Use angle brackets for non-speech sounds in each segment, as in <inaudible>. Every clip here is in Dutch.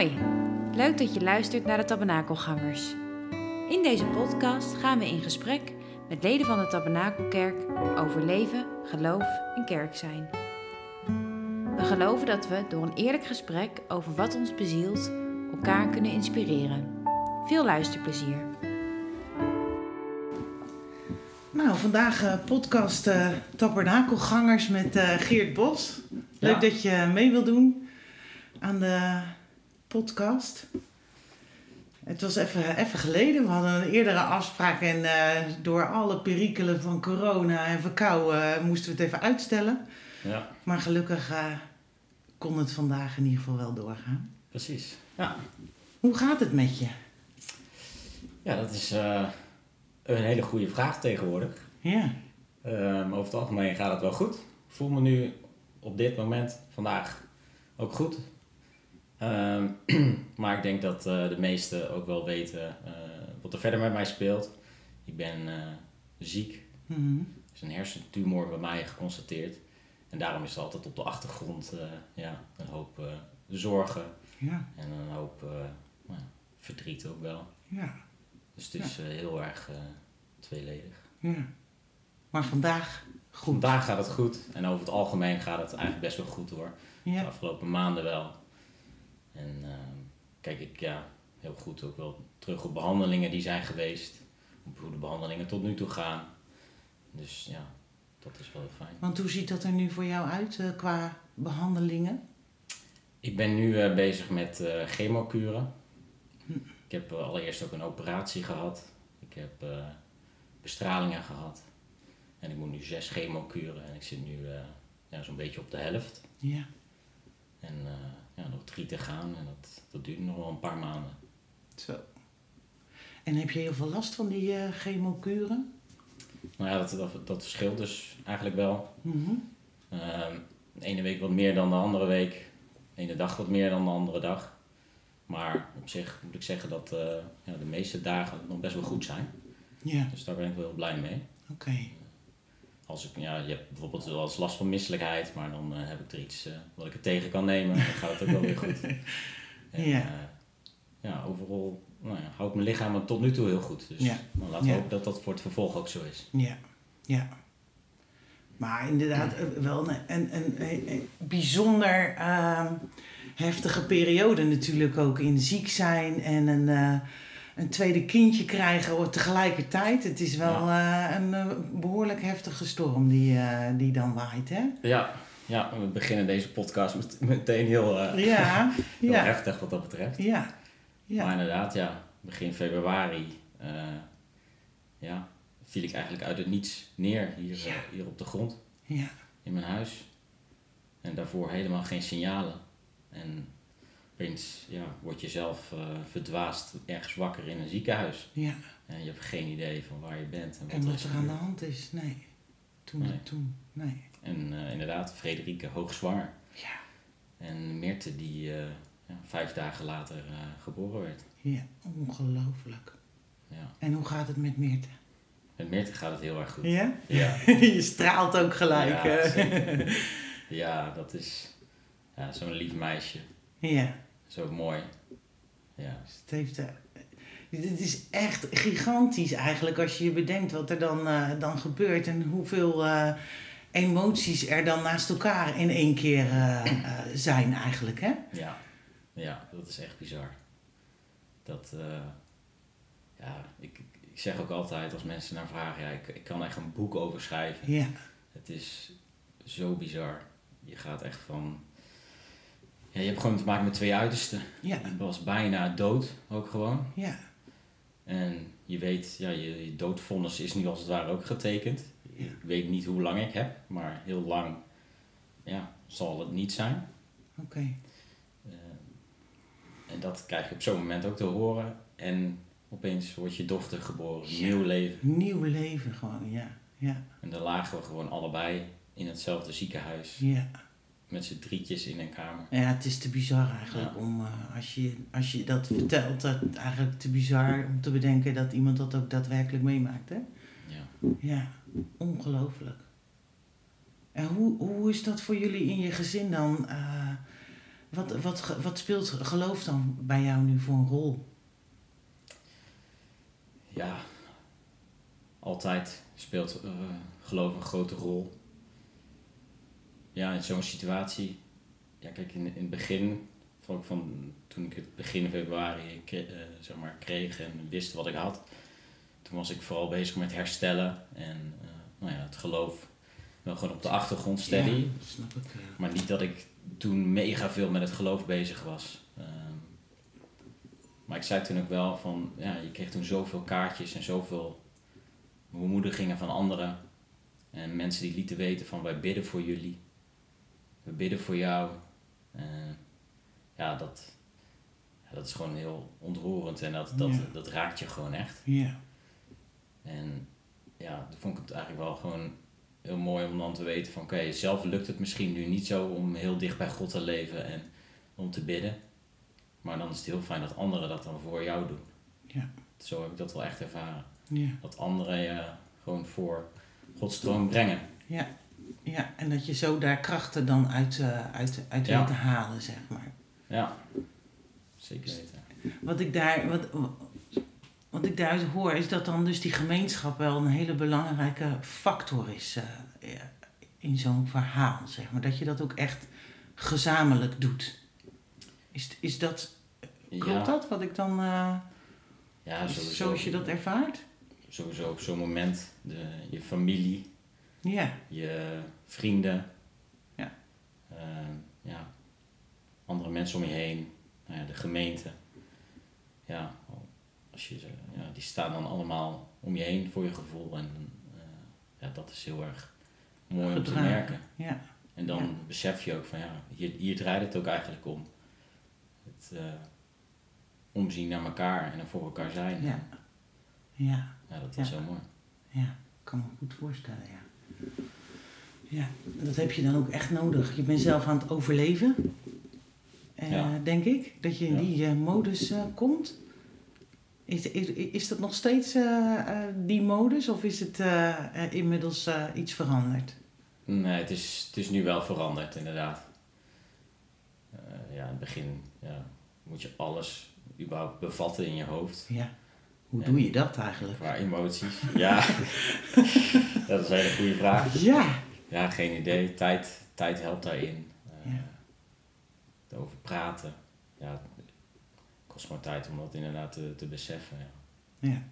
Hoi, leuk dat je luistert naar de Tabernakelgangers. In deze podcast gaan we in gesprek met leden van de Tabernakelkerk over leven, geloof en kerk zijn. We geloven dat we door een eerlijk gesprek over wat ons bezielt elkaar kunnen inspireren. Veel luisterplezier. Nou, vandaag uh, podcast uh, Tabernakelgangers met uh, Geert Bos. Leuk Ja. dat je mee wil doen aan de podcast. Het was even, even geleden. We hadden een eerdere afspraak en eh, door alle perikelen van corona en verkouden eh, moesten we het even uitstellen. Ja, Maar gelukkig eh, kon het vandaag in ieder geval wel doorgaan. precies. Ja, Hoe gaat het met je? ja dat is een hele goede vraag tegenwoordig. Ja, Ehm, over het algemeen gaat het wel goed. Ik voel me nu op dit moment, vandaag, ook goed. Ehm, <clears throat> maar ik denk dat eh, de meesten ook wel weten eh, wat er verder met mij speelt. Ik ben eh, ziek. Mhm. Er is een hersentumor bij mij geconstateerd. En daarom is er altijd op de achtergrond ja, een hoop zorgen ja, en een hoop nou verdriet ook wel. ja, Dus het is heel erg tweeledig. ja. Maar vandaag goed. Vandaag gaat het goed en over het algemeen gaat het eigenlijk best wel goed hoor. De afgelopen maanden wel. En eh, kijk ik ja, heel goed ook wel terug op behandelingen die zijn geweest. Op hoe de behandelingen tot nu toe gaan. Dus ja, dat is wel fijn. want hoe ziet dat er nu voor jou uit eh, qua behandelingen? Ik ben nu eh, bezig met eh chemokuren. Ik heb allereerst ook een operatie gehad. Ik heb bestralingen gehad. En ik moet nu zes chemokuren en ik zit nu ja, zo'n beetje op de helft. Ja, En ja, nog drie te gaan en dat, dat duurt nog wel een paar maanden. zo. En heb je heel veel last van die eh chemokuren? Nou ja, dat, dat, dat verschilt dus eigenlijk wel. Ehm, de ene week wat meer dan de andere week. De ene dag wat meer dan de andere dag. Maar op zich moet ik zeggen dat eh, ja, de meeste dagen nog best wel goed zijn. Ja, Dus daar ben ik wel heel blij mee. oké. Als ik, ja, je hebt bijvoorbeeld wel eens last van misselijkheid, maar dan eh, heb ik er iets eh, wat ik er tegen kan nemen. Dan gaat het ook wel weer goed. <laughs> En, Ja. eh, ja, overal nou ja, houdt mijn lichaam tot nu toe heel goed. Dus Ja. nou, laten we Ja. hopen dat dat voor het vervolg ook zo is. Ja, ja. Maar inderdaad, wel een, een, een, een bijzonder ehm, heftige periode natuurlijk ook in ziek zijn en een, een tweede kindje krijgen tegelijkertijd. Het is wel eh, een eh, behoorlijk heftige storm die, eh, die dan waait, hè? Ja, ja, we beginnen deze podcast met, meteen heel, Ja, <laughs> heel ja, heftig wat dat betreft. ja, Maar ja. inderdaad, ja, begin februari ja, viel ik eigenlijk uit het niets neer hier, hier op de grond ja. in mijn huis. En daarvoor helemaal geen signalen. En opeens ja, word je zelf eh, verdwaasd ergens wakker in een ziekenhuis. ja. En je hebt geen idee van waar je bent en wat, En er wat er aan de hand is, nee. Toen, Nee. toen, nee. En eh, inderdaad, Frederike hoogzwanger. Ja, En Meerte die eh, ja, vijf dagen later geboren werd. ja, ongelooflijk. Ja. En hoe gaat het met Meerte? Met Meerte gaat het heel erg goed. Ja? Ja. <laughs> je straalt ook gelijk. Ja. <laughs> Ja, dat is ja, zo'n lief meisje. ja. Zo mooi. Ja, Het heeft, eh, het is echt gigantisch eigenlijk als je je bedenkt wat er dan, eh, dan gebeurt en hoeveel eh, emoties er dan naast elkaar in één keer eh, eh, zijn eigenlijk. Hè? ja, ja, dat is echt bizar. Dat, eh, ja, ik, ik zeg ook altijd als mensen naar vragen, ja, ik, ik kan echt een boek over schrijven. Ja, Het is zo bizar. Je gaat echt van, ja, je hebt gewoon te maken met twee uitersten. ja, Ik was bijna dood, ook gewoon. ja, En je weet, ja, je, je doodvonnis is nu als het ware ook getekend. Ja. Ik weet niet hoe lang ik heb, maar heel lang ja, zal het niet zijn. oké. Eh, en dat krijg je op zo'n moment ook te horen. En opeens wordt je dochter geboren, Ja. nieuw leven. Nieuw leven gewoon, ja, ja, En dan lagen we gewoon allebei in hetzelfde ziekenhuis. ja. Met z'n drietjes in een kamer. Ja, het is te bizar eigenlijk Ja. om, eh, als, je, als je dat vertelt, dat eigenlijk te bizar om te bedenken dat iemand dat ook daadwerkelijk meemaakt. Hè? Ja. Ja, ongelooflijk. En hoe, hoe is dat voor jullie in je gezin dan? eh, Wat, wat, wat speelt geloof dan bij jou nu voor een rol? Ja, altijd speelt eh, geloof een grote rol. Ja, in zo'n situatie. Ja, kijk, in, in het begin, ik van, toen ik het begin februari kre- eh, zeg maar, kreeg en wist wat ik had, toen was ik vooral bezig met herstellen en eh, nou ja, het geloof wel gewoon op de achtergrond steady. Ja, snap ik. ja. Maar niet dat ik toen mega veel met het geloof bezig was. Ehm, maar ik zei toen ook wel van, ja, je kreeg toen zoveel kaartjes en zoveel bemoedigingen van anderen. En mensen die lieten weten van, wij bidden voor jullie. We bidden voor jou. Eh, ja, dat, dat is gewoon heel ontroerend en dat, dat, Ja. dat raakt je gewoon echt. Ja, En ja, toen vond ik het eigenlijk wel gewoon heel mooi om dan te weten van oké, zelf lukt het misschien nu niet zo om heel dicht bij God te leven en om te bidden. Maar dan is het heel fijn dat anderen dat dan voor jou doen. Ja. Zo heb ik dat wel echt ervaren. ja, Dat anderen je gewoon voor Gods troon brengen. ja. Ja, en dat je zo daar krachten dan uit, eh, uit, uit Ja. te halen, zeg maar. Ja, zeker weten. Wat ik, daar, wat, wat ik daaruit hoor is dat dan dus die gemeenschap wel een hele belangrijke factor is eh, ja, in zo'n verhaal, zeg maar. Dat je dat ook echt gezamenlijk doet. Is, is dat, klopt ja, dat wat ik dan, eh, Ja, zoals je dat ervaart? Sowieso op zo'n moment, de, je familie, Ja, je vrienden, Ja. eh, ja, andere mensen om je heen, nou ja, de gemeente. Ja, als je, ja, die staan dan allemaal om je heen voor je gevoel. En eh, ja, dat is heel erg mooi om te merken. ja, En dan Ja. besef je ook van ja, hier, hier draait het ook eigenlijk om. Het eh, omzien naar elkaar en er voor elkaar zijn. ja, ja. Ja, dat was Ja. heel mooi. Ja, ik kan me goed voorstellen, ja. Ja, dat heb je dan ook echt nodig. Je bent zelf aan het overleven, eh, Ja. denk ik. Dat je in Ja. die eh, modus eh, komt. Is, is, is dat nog steeds die modus of is het inmiddels iets veranderd? Nee, het is, het is nu wel veranderd, inderdaad. Ja, in het begin ja, moet je alles überhaupt bevatten in je hoofd. Ja. Hoe doe je dat eigenlijk? Qua emoties. Ja, <laughs> <laughs> dat is een hele goede vraag. Ja. Ja, geen idee. Tijd, tijd helpt daarin. Eh Ja. Erover praten. Ja, het kost maar tijd om dat inderdaad te, te beseffen. Ja. ja.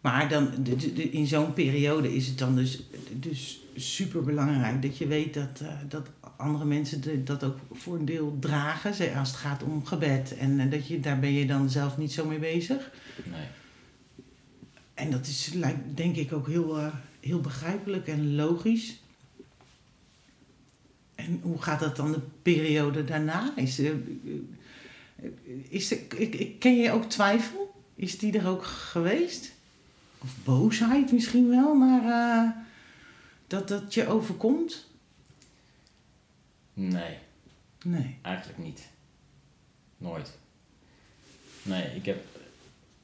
Maar dan, de- de- de- in zo'n periode is het dan dus, dus super belangrijk dat je weet dat, eh, dat andere mensen de- dat ook voor een deel dragen. Als het gaat om gebed. En eh, dat je, daar ben je dan zelf niet zo mee bezig. Nee. En dat is lijkt, denk ik ook heel, eh, heel begrijpelijk en logisch. En hoe gaat dat dan de periode daarna? Is, eh, is er, ik, ken je ook twijfel? Is die er ook geweest? Of boosheid misschien wel, maar eh, dat dat je overkomt? Nee. Nee. Eigenlijk niet. Nooit. Nee, ik heb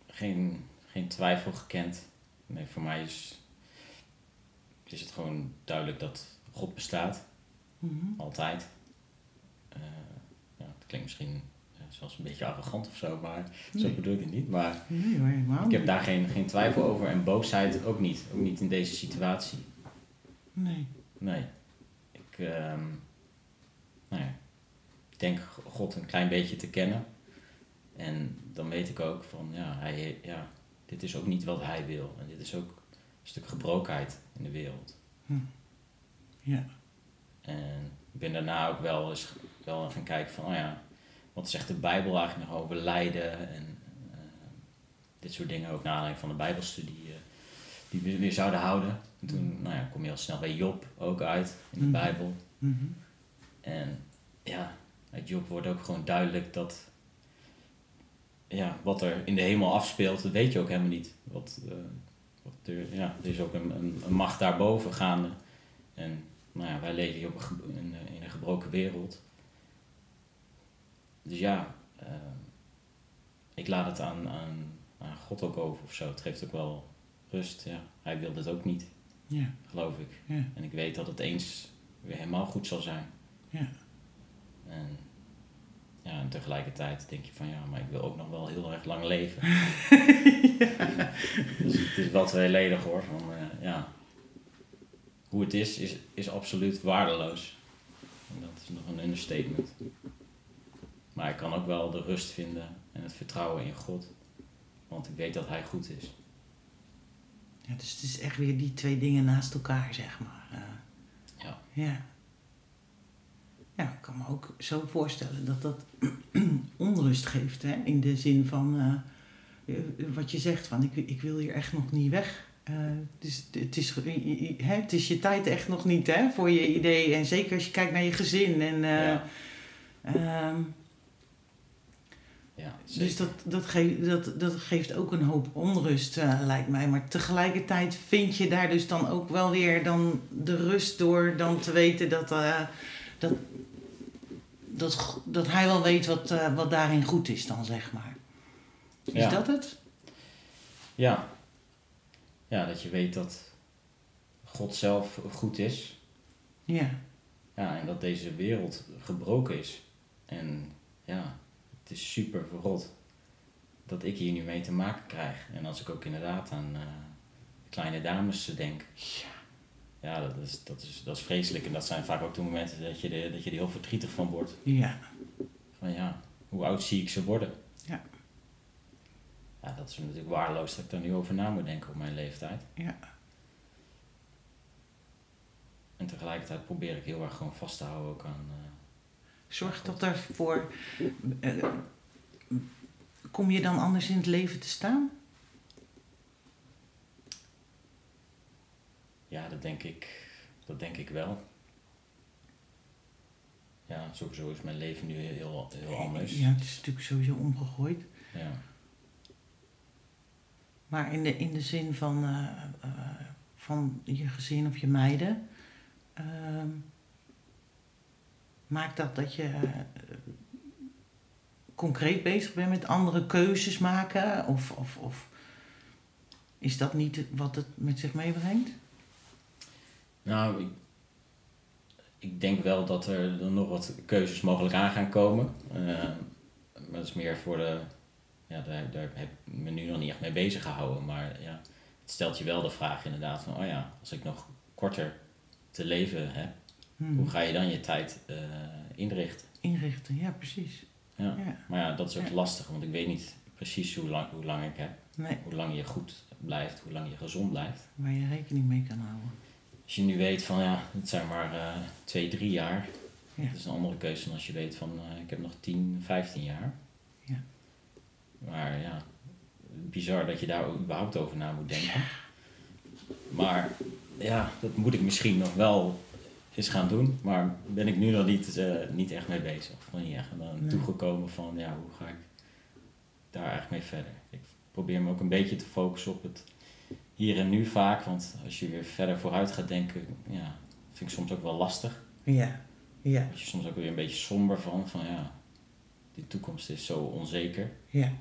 geen, geen twijfel gekend. Nee, voor mij is, is het gewoon duidelijk dat God bestaat. Mhm. Altijd. Eh, ja, het klinkt misschien ja, zelfs een beetje arrogant of zo, maar zo bedoel ik het niet. Maar Nee ik heb daar geen, geen twijfel over en boosheid ook niet. Ook niet in deze situatie. Nee. Nee. Ik, ehm, nou ja, ik denk God een klein beetje te kennen. En dan weet ik ook van, ja, hij, ja, dit is ook niet wat hij wil. En dit is ook een stuk gebrokenheid in de wereld. Ja. En ik ben daarna ook wel eens wel gaan kijken van, oh ja, wat zegt de Bijbel eigenlijk nog over lijden en eh, dit soort dingen. Ook naar aanleiding van de Bijbelstudie eh, die we weer zouden houden. En toen nou ja, kom je al snel bij Job ook uit in de Mhm. Bijbel. Mhm. En ja, uit Job wordt ook gewoon duidelijk dat ja, wat er in de hemel afspeelt, dat weet je ook helemaal niet. Wat, eh, wat er, ja, er is ook een, een, een macht daarboven gaande. En nou ja, wij leven hier op een, in, een- in een gebroken wereld. Dus ja, eh, ik laat het aan, aan, aan God ook over of zo. Het geeft ook wel rust. Ja. Hij wil dit ook niet, Ja. geloof ik. Ja. En ik weet dat het eens weer helemaal goed zal zijn. Ja. En, ja, en tegelijkertijd denk je van ja, maar ik wil ook nog wel heel erg lang leven. <laughs> Dus het is wel tweeledig hoor. Van, eh, ja. Hoe het is, is, is absoluut waardeloos. En dat is nog een understatement. Maar ik kan ook wel de rust vinden en het vertrouwen in God. Want ik weet dat Hij goed is. Ja, dus het is echt weer die twee dingen naast elkaar, zeg maar. Eh, Ja. ja. Ja, ik kan me ook zo voorstellen dat dat <clears throat> onrust geeft, hè? In de zin van, eh, eh, wat je zegt, van ik, ik wil hier echt nog niet weg. Eh, dus het is, hè, het is je tijd echt nog niet, hè, voor je idee. En zeker als je kijkt naar je gezin. En, eh, Ja. ehm, Ja, dus dat, dat, geeft, dat, dat geeft ook een hoop onrust, lijkt mij. Maar tegelijkertijd vind je daar dus dan ook wel weer dan de rust door dan te weten dat, dat, dat, dat hij wel weet wat, eh, wat daarin goed is dan, zeg maar. Is Ja. dat het? Ja. ja, dat je weet dat God zelf goed is. Ja. Ja, en dat deze wereld gebroken is. En ja, het is super verrot dat ik hier nu mee te maken krijg. En als ik ook inderdaad aan eh, kleine dames denk. Ja, dat is, dat, is, dat is vreselijk. En dat zijn vaak ook de momenten dat je, er, dat je er heel verdrietig van wordt. Ja. Van ja, hoe oud zie ik ze worden? Ja. Ja, dat is natuurlijk waardeloos dat ik daar nu over na moet denken op mijn leeftijd. Ja. En tegelijkertijd probeer ik heel erg gewoon vast te houden ook aan... eh, Zorg dat ervoor... eh, kom je dan anders in het leven te staan? Ja, dat denk ik, dat denk ik wel. Ja, sowieso is mijn leven nu heel, heel anders. Ja, het is natuurlijk sowieso omgegooid. Ja. Maar in de, in de zin van, eh, eh, van je gezin of je meiden, ehm, maakt dat dat je eh, concreet bezig bent met andere keuzes maken? Of, of, of is dat niet wat het met zich meebrengt? Nou, ik, ik denk wel dat er dan nog wat keuzes mogelijk aan gaan komen. Eh, maar dat is meer voor de... Ja, daar, daar heb ik me nu nog niet echt mee bezig gehouden. Maar ja, het stelt je wel de vraag inderdaad van... Oh ja, als ik nog korter te leven heb, Hmm. hoe ga je dan je tijd eh, inrichten? Inrichten, ja, precies. Ja. Ja. Maar ja, dat is ook Ja. lastig, want ik weet niet precies hoe lang, hoe lang ik heb. Nee, Hoe lang je goed blijft, hoe lang je gezond blijft. waar je rekening mee kan houden. Als je nu weet van ja, het zijn maar eh, twee, drie jaar. Ja. Dat is een andere keuze dan als je weet van eh, ik heb nog 10, 15 jaar. Ja. Maar ja, bizar dat je daar ook überhaupt over na moet denken. Maar ja, dat moet ik misschien nog wel eens gaan doen. Maar ben ik nu nog niet, eh, niet echt mee bezig. Of niet echt aan Nee. toegekomen van ja, hoe ga ik daar eigenlijk mee verder. Ik probeer me ook een beetje te focussen op het hier en nu vaak. Want als je weer verder vooruit gaat denken, ja, vind ik soms ook wel lastig. Ja, ja, Word je soms ook weer een beetje somber van, van ja, die toekomst is zo onzeker. ja.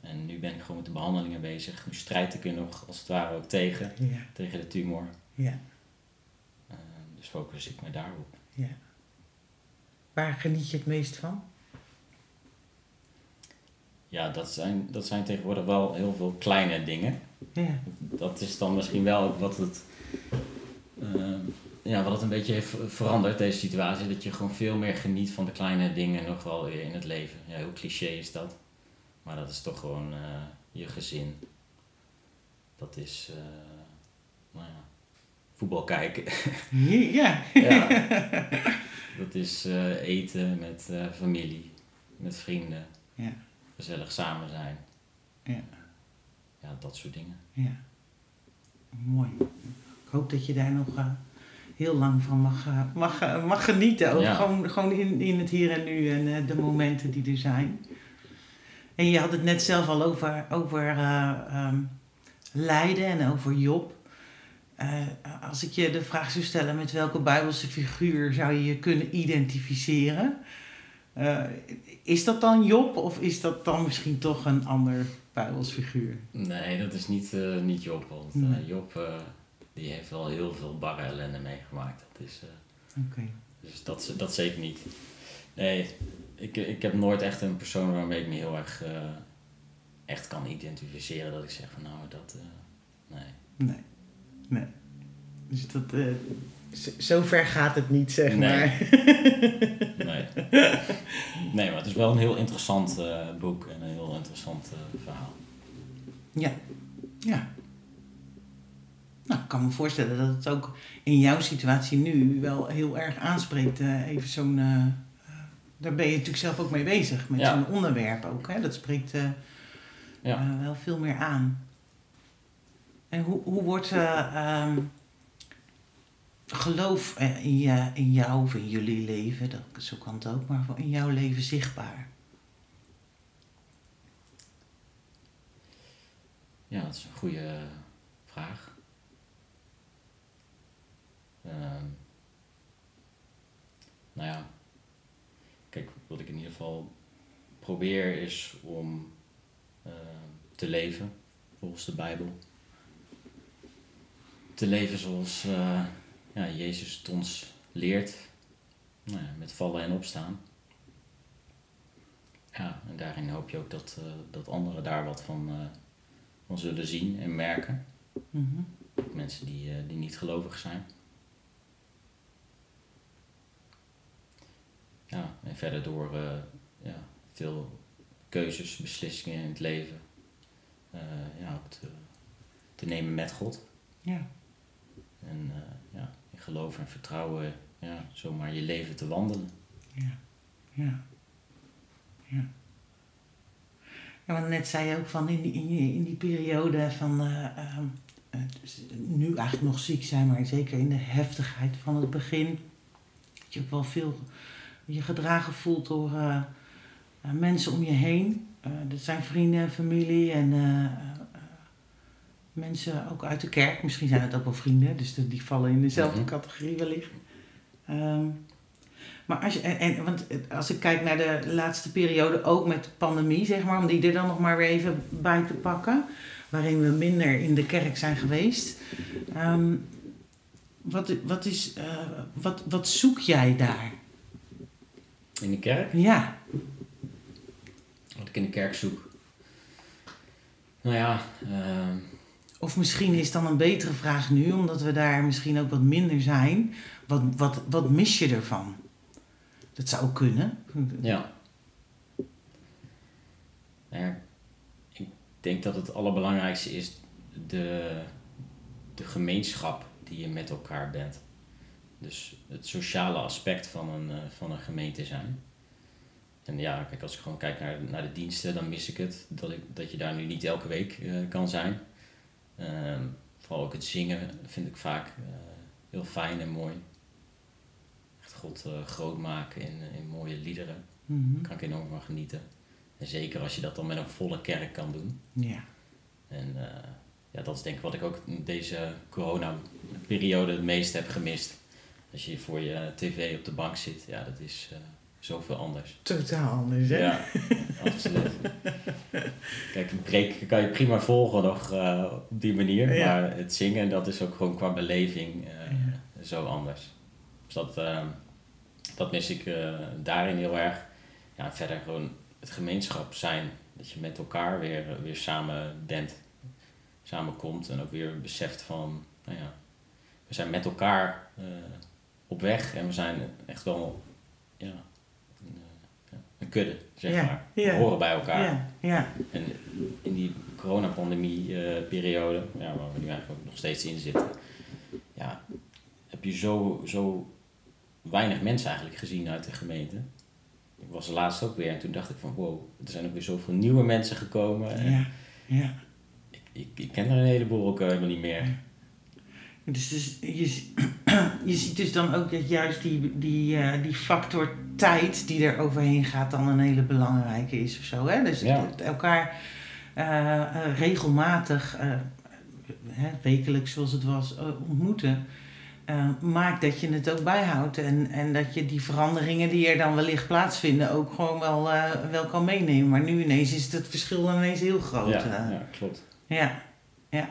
En nu ben ik gewoon met de behandelingen bezig. Nu strijd ik er nog als het ware ook tegen, Ja, tegen de tumor. ja, Eh, dus focus ik me daarop. ja. Waar geniet je het meest van? Ja, dat zijn, dat zijn tegenwoordig wel heel veel kleine dingen. Ja, Dat is dan misschien wel wat het, eh, ja, wat het een beetje heeft veranderd, deze situatie. Dat je gewoon veel meer geniet van de kleine dingen nog wel weer in het leven. Ja, hoe cliché is dat? Maar dat is toch gewoon eh, je gezin. Dat is, eh, nou ja, voetbal kijken. ja, ja. <laughs> Dat is eten met familie, met vrienden. Ja. Gezellig samen zijn. Ja. Ja, dat soort dingen. ja. Mooi. Ik hoop dat je daar nog eh, heel lang van mag, eh, mag, eh, mag genieten. Ook Ja. gewoon, gewoon in, in het hier en nu en de momenten die er zijn. En je had het net zelf al over, over eh, ehm, lijden en over Job. Als ik je de vraag zou stellen met welke Bijbelse figuur zou je je kunnen identificeren, is dat dan Job of is dat dan misschien toch een ander Bijbels figuur? Nee, dat is niet, eh, niet Job. Want eh, Nee. Job eh, die heeft wel heel veel barre ellende meegemaakt. Dat is, Oké. Dus dat, dat zeker niet. Nee, ik, ik heb nooit echt een persoon waarmee ik me heel erg echt kan identificeren dat ik zeg van nou dat nee. Nee. Nee. Dus dat, zo, ver gaat het niet, zeg Nee. maar. <laughs> Nee. nee, maar het is wel een heel interessant eh, boek en een heel interessant eh, verhaal. Ja. Ja. Nou, ik kan me voorstellen dat het ook in jouw situatie nu wel heel erg aanspreekt. eh, even zo'n... daar ben je natuurlijk zelf ook mee bezig. Met Ja. zo'n onderwerp ook. Hè? Dat spreekt eh, Ja. wel veel meer aan. En hoe, hoe wordt eh, ehm, geloof eh, in, in jou of in jullie leven, dat, zo kan het ook, maar in jouw leven zichtbaar? Ja, dat is een goede vraag. Ehm, nou ja, kijk, wat ik in ieder geval probeer is om ehm, te leven volgens de Bijbel. Te leven zoals eh, ja, Jezus het ons leert, nou ja, met vallen en opstaan. Ja, en daarin hoop je ook dat, eh, dat anderen daar wat van, eh, van zullen zien en merken. Ook mensen die, eh, die niet gelovig zijn. Ja, en verder door ja, veel keuzes, beslissingen in het leven ja, ook te, te nemen met God. Ja. En geloof en vertrouwen ja, zomaar je leven te wandelen. Ja, ja, ja. Ja, want net zei je ook van in die, in die, in die periode van eh, ehm, nu eigenlijk nog ziek zijn, maar zeker in de heftigheid van het begin, dat je ook wel veel je gedragen voelt door eh, eh, mensen om je heen. Dat zijn vrienden, familie en eh, eh, mensen ook uit de kerk. Misschien zijn het ook wel vrienden, dus die vallen in dezelfde Mhm. categorie wellicht. Ehm, maar als, je, en, en, want als ik kijk naar de laatste periode, ook met de pandemie, zeg maar, om die er dan nog maar weer even bij te pakken, waarin we minder in de kerk zijn geweest. Ehm, wat, wat, is, eh, wat, wat zoek jij daar? In de kerk? Ja, Wat ik in de kerk zoek. Nou ja, ehm, of misschien is dan een betere vraag nu, omdat we daar misschien ook wat minder zijn. Wat, wat, wat mis je ervan? Dat zou kunnen. Ja. Ja, ik denk dat het allerbelangrijkste is de, de gemeenschap die je met elkaar bent. Dus het sociale aspect van een, eh, van een gemeente zijn. En ja, kijk, als ik gewoon kijk naar, naar de diensten, dan mis ik het. Dat, ik, dat je daar nu niet elke week eh, kan zijn. Ehm, vooral ook het zingen vind ik vaak eh, heel fijn en mooi. Echt God eh, groot maken in, in mooie liederen. Mhm. Daar kan ik enorm van genieten. En zeker als je dat dan met een volle kerk kan doen. Ja. En eh, ja, dat is denk ik wat ik ook in deze corona-periode het meest heb gemist. Als je voor je tv op de bank zit, ja, dat is zoveel anders. Totaal anders, hè? Ja, absoluut. Kijk, een preek kan je prima volgen nog eh, op die manier. Ja. Maar het zingen, dat is ook gewoon qua beleving eh, zo anders. Dus dat, eh, dat mis ik eh, daarin heel erg. Ja, verder gewoon het gemeenschap zijn. Dat je met elkaar weer, weer samen bent. Samenkomt en ook weer beseft van, nou ja, we zijn met elkaar op weg. En we zijn echt wel, ja, een, eh, ja, een kudde, zeg Ja, maar. ja. Horen bij elkaar. Ja, ja. En in die coronapandemie-periode, ja, waar we nu eigenlijk ook nog steeds in zitten, ja, heb je zo, zo weinig mensen eigenlijk gezien uit de gemeente. Ik was er laatst ook weer en toen dacht ik van wow, er zijn ook weer zoveel nieuwe mensen gekomen. En ja, ja. ik, ik, ik ken er een heleboel ook helemaal niet meer. Dus, dus je, <clears throat> je ziet dus dan ook dat juist die, die, eh, die factor tijd die er overheen gaat dan een hele belangrijke is of zo. Hè? Dus Ja. het elkaar eh, eh, regelmatig, hè, wekelijks zoals het was, ontmoeten. maakt dat je het ook bijhoudt en, en dat je die veranderingen die er dan wellicht plaatsvinden ook gewoon wel, wel kan meenemen. Maar nu ineens is het verschil dan ineens heel groot. Ja, ja, klopt. Ja, ja.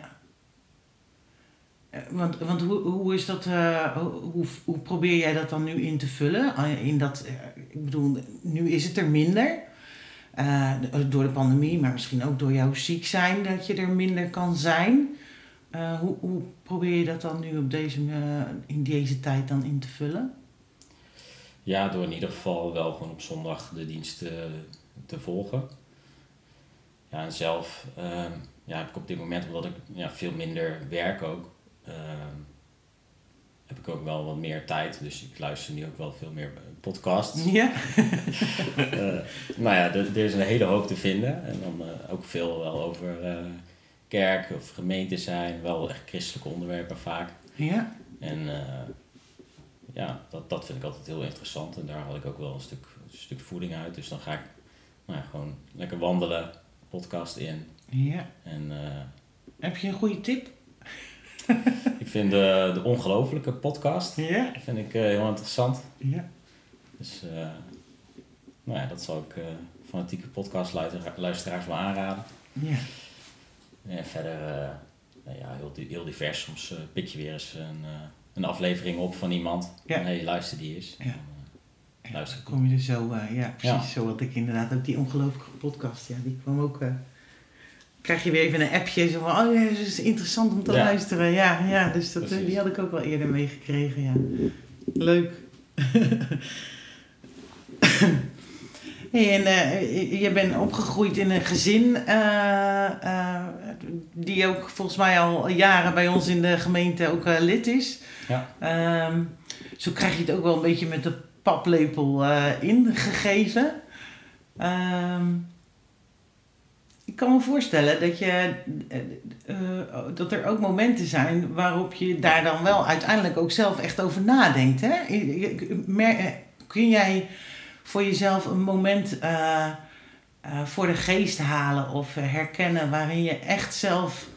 Eh, Want, want hoe, hoe is dat, eh, hoe, hoe probeer jij dat dan nu in te vullen? Eh, In dat, eh, ik bedoel, nu is het er minder. Door de pandemie, maar misschien ook door jouw ziek zijn, dat je er minder kan zijn. Hoe, hoe probeer je dat dan nu op deze, in deze tijd dan in te vullen? Ja, door in ieder geval wel gewoon op zondag de dienst te, volgen. Ja, en zelf ehm, ja, heb ik op dit moment, omdat ik ja, veel minder werk ook, heb ik ook wel wat meer tijd. Dus ik luister nu ook wel veel meer podcasts. <laughs> Ja? <laughs> Eh, nou ja, er, er is een hele hoop te vinden. En dan eh, ook veel wel over eh, kerk of gemeente zijn. Wel echt christelijke onderwerpen vaak. Ja? En eh, ja, dat, dat vind ik altijd heel interessant. En daar haal ik ook wel een stuk, een stuk voeding uit. Dus dan ga ik nou ja, gewoon lekker wandelen, podcast in. Ja. En eh, Heb je een goede tip? <laughs> ik vind de, de ongelofelijke podcast Ja? vind ik, eh, heel interessant. Ja. Dus eh, nou ja, dat zal ik eh, fanatieke podcastluisteraars wel aanraden. Ja. En verder, eh, nou ja, heel, heel divers. Soms eh, pik je weer eens een, eh, een aflevering op van iemand. Ja. En hey, luister die eens. Ja. Eh, luister Dan kom je er zo, eh, ja, precies zo wat ik inderdaad ook die ongelooflijke podcast, ja, die kwam ook. Krijg je weer even een appje zo van, oh ja, dat is interessant om te Ja. luisteren. Ja, ja, dus dat, eh, Precies. die had ik ook wel eerder meegekregen, ja. Leuk. <laughs> hey, en eh, je bent opgegroeid in een gezin eh, die ook volgens mij al jaren bij ons in de gemeente ook lid is. Ja. Ehm, zo krijg je het ook wel een beetje met de paplepel ingegeven. Ehm, ik kan me voorstellen dat, je, eh, eh, dat er ook momenten zijn waarop je daar dan wel uiteindelijk ook zelf echt over nadenkt. Hè? Eh, Kun jij voor jezelf een moment voor de geest halen of herkennen waarin je echt zelf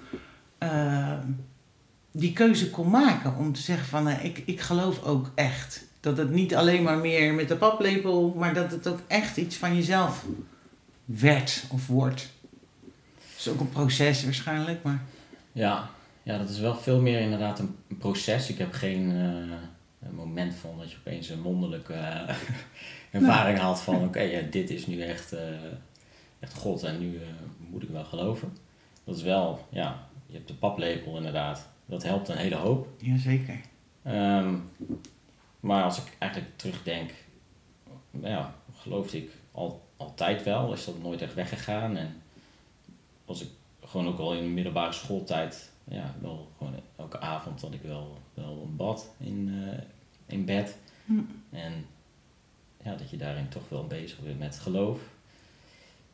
die keuze kon maken om te zeggen van ik, ik geloof ook echt. Dat het niet alleen maar meer met de paplepel, maar dat het ook echt iets van jezelf werd of wordt. Is ook een proces waarschijnlijk, maar Ja, ja, dat is wel veel meer inderdaad een, een proces. Ik heb geen eh, moment van dat je opeens een mondelijke eh, <laughs> ervaring haalt van <laughs> oké, ja, dit is nu echt, eh, echt God en nu moet ik wel geloven. Dat is wel, ja, je hebt de paplepel inderdaad. Dat helpt een hele hoop. jazeker. Ehm, maar als ik eigenlijk terugdenk, ja, geloofde ik al, altijd wel, is dat nooit echt weggegaan. En was ik gewoon ook al in de middelbare schooltijd, ja, wel gewoon elke avond had ik wel, wel een bad in, eh, in bed. Hm. En ja, dat je daarin toch wel bezig bent met geloof.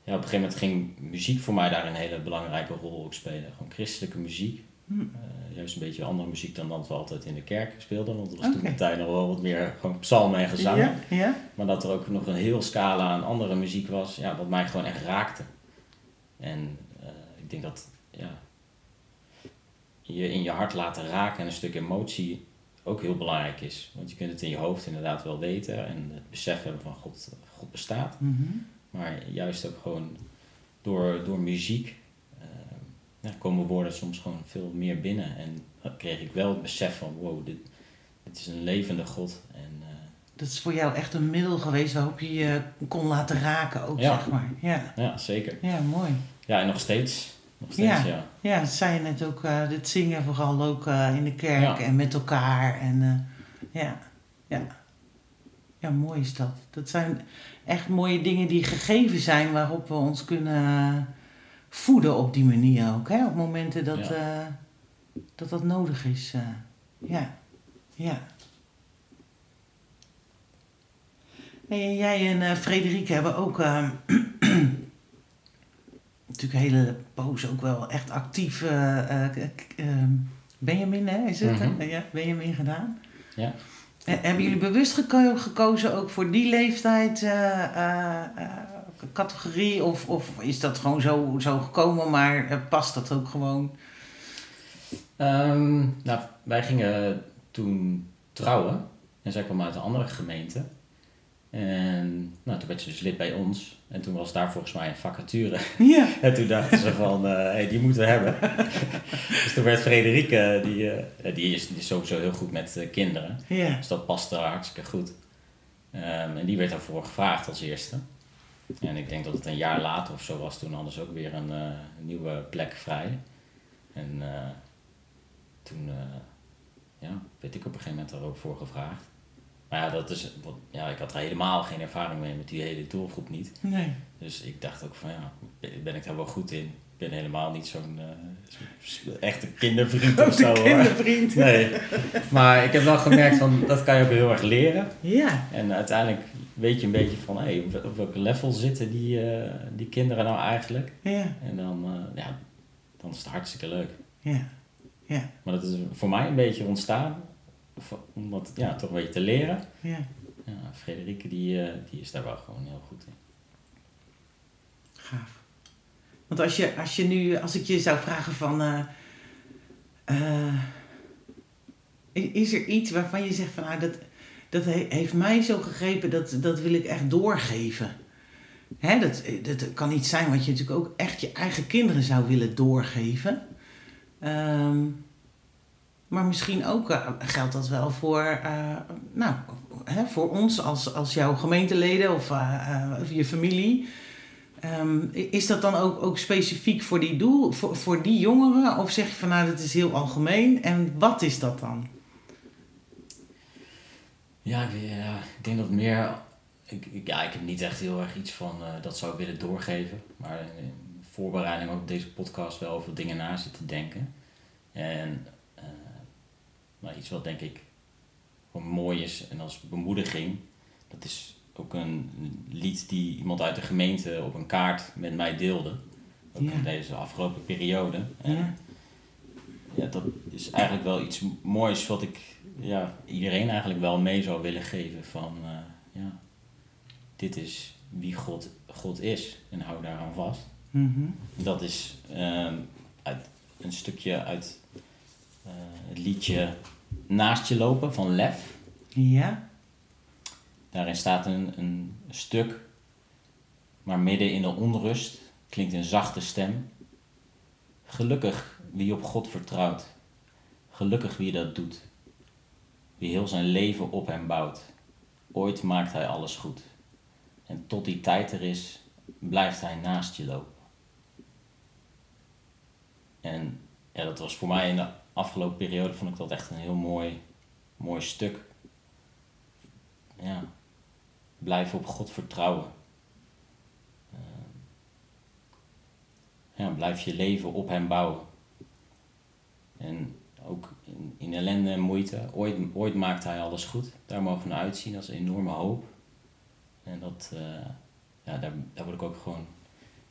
Ja, op een gegeven moment ging muziek voor mij daar een hele belangrijke rol ook spelen. Gewoon christelijke muziek. Hm. Eh, juist een beetje andere muziek dan dat we altijd in de kerk speelden. Want dat was toen de tijd nog wel wat meer gewoon psalmen en. Ja, ja. Maar dat er ook nog een heel scala aan andere muziek was, ja, wat mij gewoon echt raakte. En ik denk dat ja, je in je hart laten raken en een stuk emotie ook heel belangrijk is. Want je kunt het in je hoofd inderdaad wel weten en het besef hebben van God, God bestaat. Mhm. Maar juist ook gewoon door, door muziek eh, ja, komen woorden soms gewoon veel meer binnen. En dan kreeg ik wel het besef van wow, dit, dit is een levende God. En, eh, Dat is voor jou echt een middel geweest waarop je je kon laten raken ook, Ja. zeg maar. Ja, ja, zeker. ja mooi. Ja, en nog steeds. Nog steeds, Ja. ja. Ja, je net ook, eh dit zingen vooral ook eh, in de kerk Ja. en met elkaar. En eh, ja, ja. Ja, mooi is dat. Dat zijn echt mooie dingen die gegeven zijn waarop we ons kunnen voeden op die manier ook. Hè? Op momenten dat Ja. dat, dat nodig is. ja, ja. Hey, jij en Frederike hebben ook eh, natuurlijk een hele poos ook wel echt actief eh, eh, ehm, Benjamin, hè, is het? hè? Mhm. Ja, Benjamin gedaan. Ja. Hebben jullie bewust geko- gekozen ook voor die leeftijd eh, categorie? Of, of is dat gewoon zo, zo gekomen, maar past dat ook gewoon? Ehm, nou, wij gingen toen trouwen. En zij kwam uit een andere gemeente. En nou, toen werd ze dus lid bij ons. En toen was daar volgens mij een vacature. Ja. <laughs> En toen dachten ze van, eh hey, die moeten we hebben. <laughs> dus toen werd Frederike, die, eh, die, is, die is sowieso heel goed met eh, kinderen. Ja. Dus dat paste hartstikke goed. Ehm, en die werd daarvoor gevraagd als eerste. En ik denk dat het een jaar later of zo was, toen hadden ze ook weer een eh, nieuwe plek vrij. En eh, toen eh, ja, werd ik op een gegeven moment daar ook voor gevraagd. Maar ja, dat is, ja, ik had er helemaal geen ervaring mee met die hele doelgroep niet. Nee. Dus ik dacht ook van ja, ben- ik daar wel goed in? Ik ben helemaal niet zo'n eh, echte kindervriend of zo hoor. kindervriend. Nee, maar ik heb wel gemerkt van dat kan je ook heel erg leren. Ja. En uiteindelijk weet je een beetje van hey, op wel- op welk level zitten die, eh, die kinderen nou eigenlijk. Ja. En dan, eh, ja, dan is het hartstikke leuk. Ja. Ja. Maar dat is voor mij een beetje ontstaan om dat ja, toch een beetje te leren. Ja. Ja, Frederike die, eh, die is daar wel gewoon heel goed in. Gaaf. Want als je, als je nu, als ik je zou vragen van, i- is er iets waarvan je zegt van, nou, dat, dat he- heeft mij zo gegrepen, dat, dat wil ik echt doorgeven. Hè, dat, dat kan iets zijn wat je natuurlijk ook echt je eigen kinderen zou willen doorgeven. Ehm, maar misschien ook eh, geldt dat wel voor, eh, nou, hè, voor ons als, als jouw gemeenteleden of, eh, of je familie. Ehm, is dat dan ook, ook specifiek voor die doel, voor, voor die jongeren? Of zeg je van nou, dat is heel algemeen? En wat is dat dan? Ja, ik, denk dat meer. Ik, ja, ik heb niet echt heel erg iets van dat zou ik willen doorgeven. Maar in voorbereiding op deze podcast wel over dingen na zitten denken. En nou, iets wat denk ik gewoon mooi is en als bemoediging. Dat is ook een lied die iemand uit de gemeente op een kaart met mij deelde. Ook Ja. in deze afgelopen periode. En Ja. ja, dat is eigenlijk wel iets moois wat ik ja, iedereen eigenlijk wel mee zou willen geven. Van eh, ja, dit is wie God, God is en hou daaraan vast. Mhm. Dat is ehm, uit, een stukje uit het liedje Naast je lopen van Lef. Ja. Daarin staat een, een stuk, maar midden in de onrust klinkt een zachte stem. Gelukkig wie op God vertrouwt, gelukkig wie dat doet, wie heel zijn leven op hem bouwt. Ooit maakt hij alles goed. En tot die tijd er is, blijft hij naast je lopen. En ja, dat was voor mij de afgelopen periode, vond ik dat echt een heel mooi, mooi stuk. Ja, blijf op God vertrouwen. Eh, ja, blijf je leven op Hem bouwen. En ook in, in ellende en moeite, ooit, ooit maakt Hij alles goed. Daar mogen we naar uitzien, is een enorme hoop. En dat, eh, ja, daar, daar word ik ook gewoon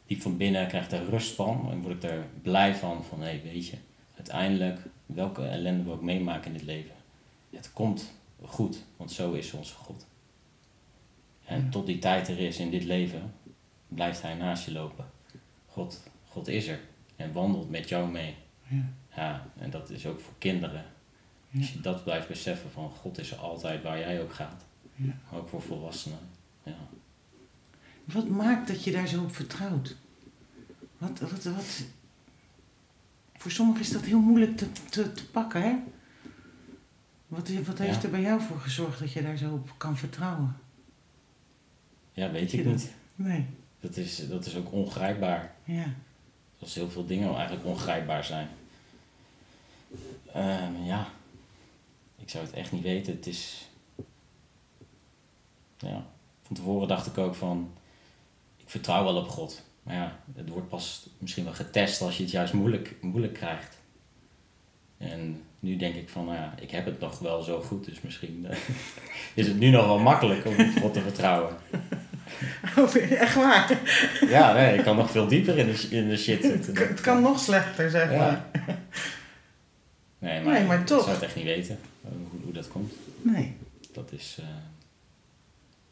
diep van binnen, krijg ik daar rust van. En word ik er blij van, van hé, weet je, uiteindelijk, welke ellende we ook meemaken in dit leven, het komt goed, want zo is onze God. En Ja. tot die tijd er is in dit leven, blijft Hij naast je lopen. God, God is er en wandelt met jou mee. Ja. Ja, en dat is ook voor kinderen. Ja. Als je dat blijft beseffen van God is er altijd waar jij ook gaat. Ook voor volwassenen. Ja. Wat maakt dat je daar zo op vertrouwt? Wat, wat, wat... Voor sommigen is dat heel moeilijk te, te, te pakken, hè? Wat, wat heeft Ja. er bij jou voor gezorgd dat je daar zo op kan vertrouwen? ja, weet ik dat? niet. Nee. Dat is, dat is ook ongrijpbaar. Ja. Zoals heel veel dingen eigenlijk ongrijpbaar zijn. Ehm, ja, ik zou het echt niet weten. Het is. Ja, van tevoren dacht ik ook van. Ik vertrouw wel op God. Maar ja, het wordt pas misschien wel getest als je het juist moeilijk, moeilijk krijgt. En nu denk ik van, nou ja, ik heb het nog wel zo goed, dus misschien eh, <laughs> is het nu nog wel makkelijk om op God te vertrouwen. <laughs> Oh, echt waar? Ja, nee, ik kan nog veel dieper in de, in de shit zitten. Het kan nog slechter, zeg Ja. maar. <laughs> Nee, maar, Nee, maar toch. ik zou het echt niet weten eh, hoe, hoe dat komt. Nee. Dat is, eh,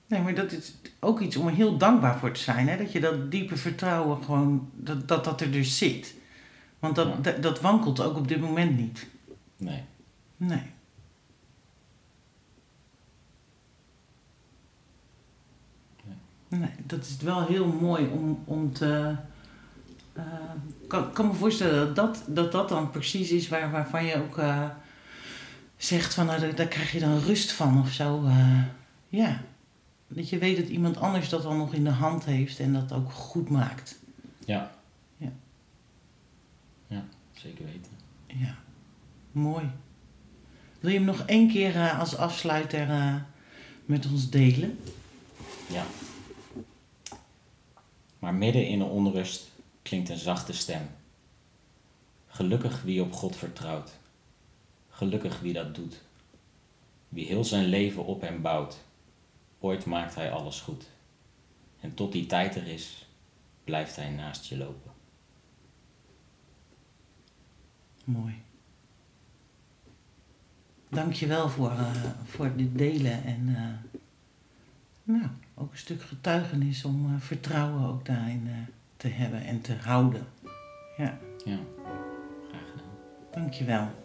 Nee, maar dat is ook iets om er heel dankbaar voor te zijn. Hè? Dat je dat diepe vertrouwen gewoon, dat dat, dat er dus zit. Want dat, Ja. dat, dat wankelt ook op dit moment niet. nee. Nee. Nee, dat is wel heel mooi om, om te. eh, Ik kan, kan me voorstellen dat dat, dat, dat dan precies is waar, waarvan je ook eh, zegt van nou, daar, daar krijg je dan rust van of zo. eh, ja. Dat je weet dat iemand anders dat dan nog in de hand heeft en dat ook goed maakt. Ja. Ja. Ja, zeker weten. Ja, mooi. Wil je hem nog één keer eh, als afsluiter eh, met ons delen? Ja. Maar midden in de onrust klinkt een zachte stem. Gelukkig wie op God vertrouwt. Gelukkig wie dat doet. Wie heel zijn leven op hem bouwt. Ooit maakt hij alles goed. En tot die tijd er is, blijft hij naast je lopen. Mooi. Dank je wel voor, eh, voor dit delen en eh, nou, ook een stuk getuigenis om eh, vertrouwen ook daarin te hebben en te houden. Ja, Ja, graag gedaan. dank je wel.